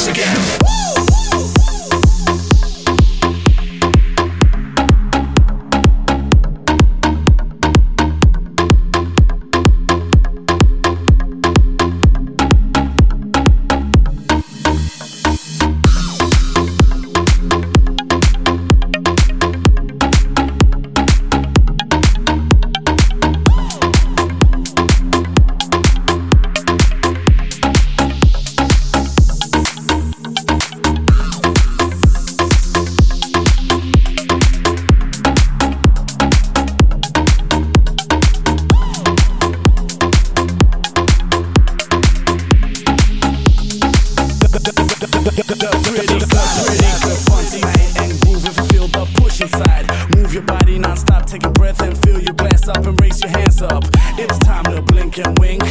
once again. Take a breath and fill your glass up and raise your hands up. It's time to blink and wink.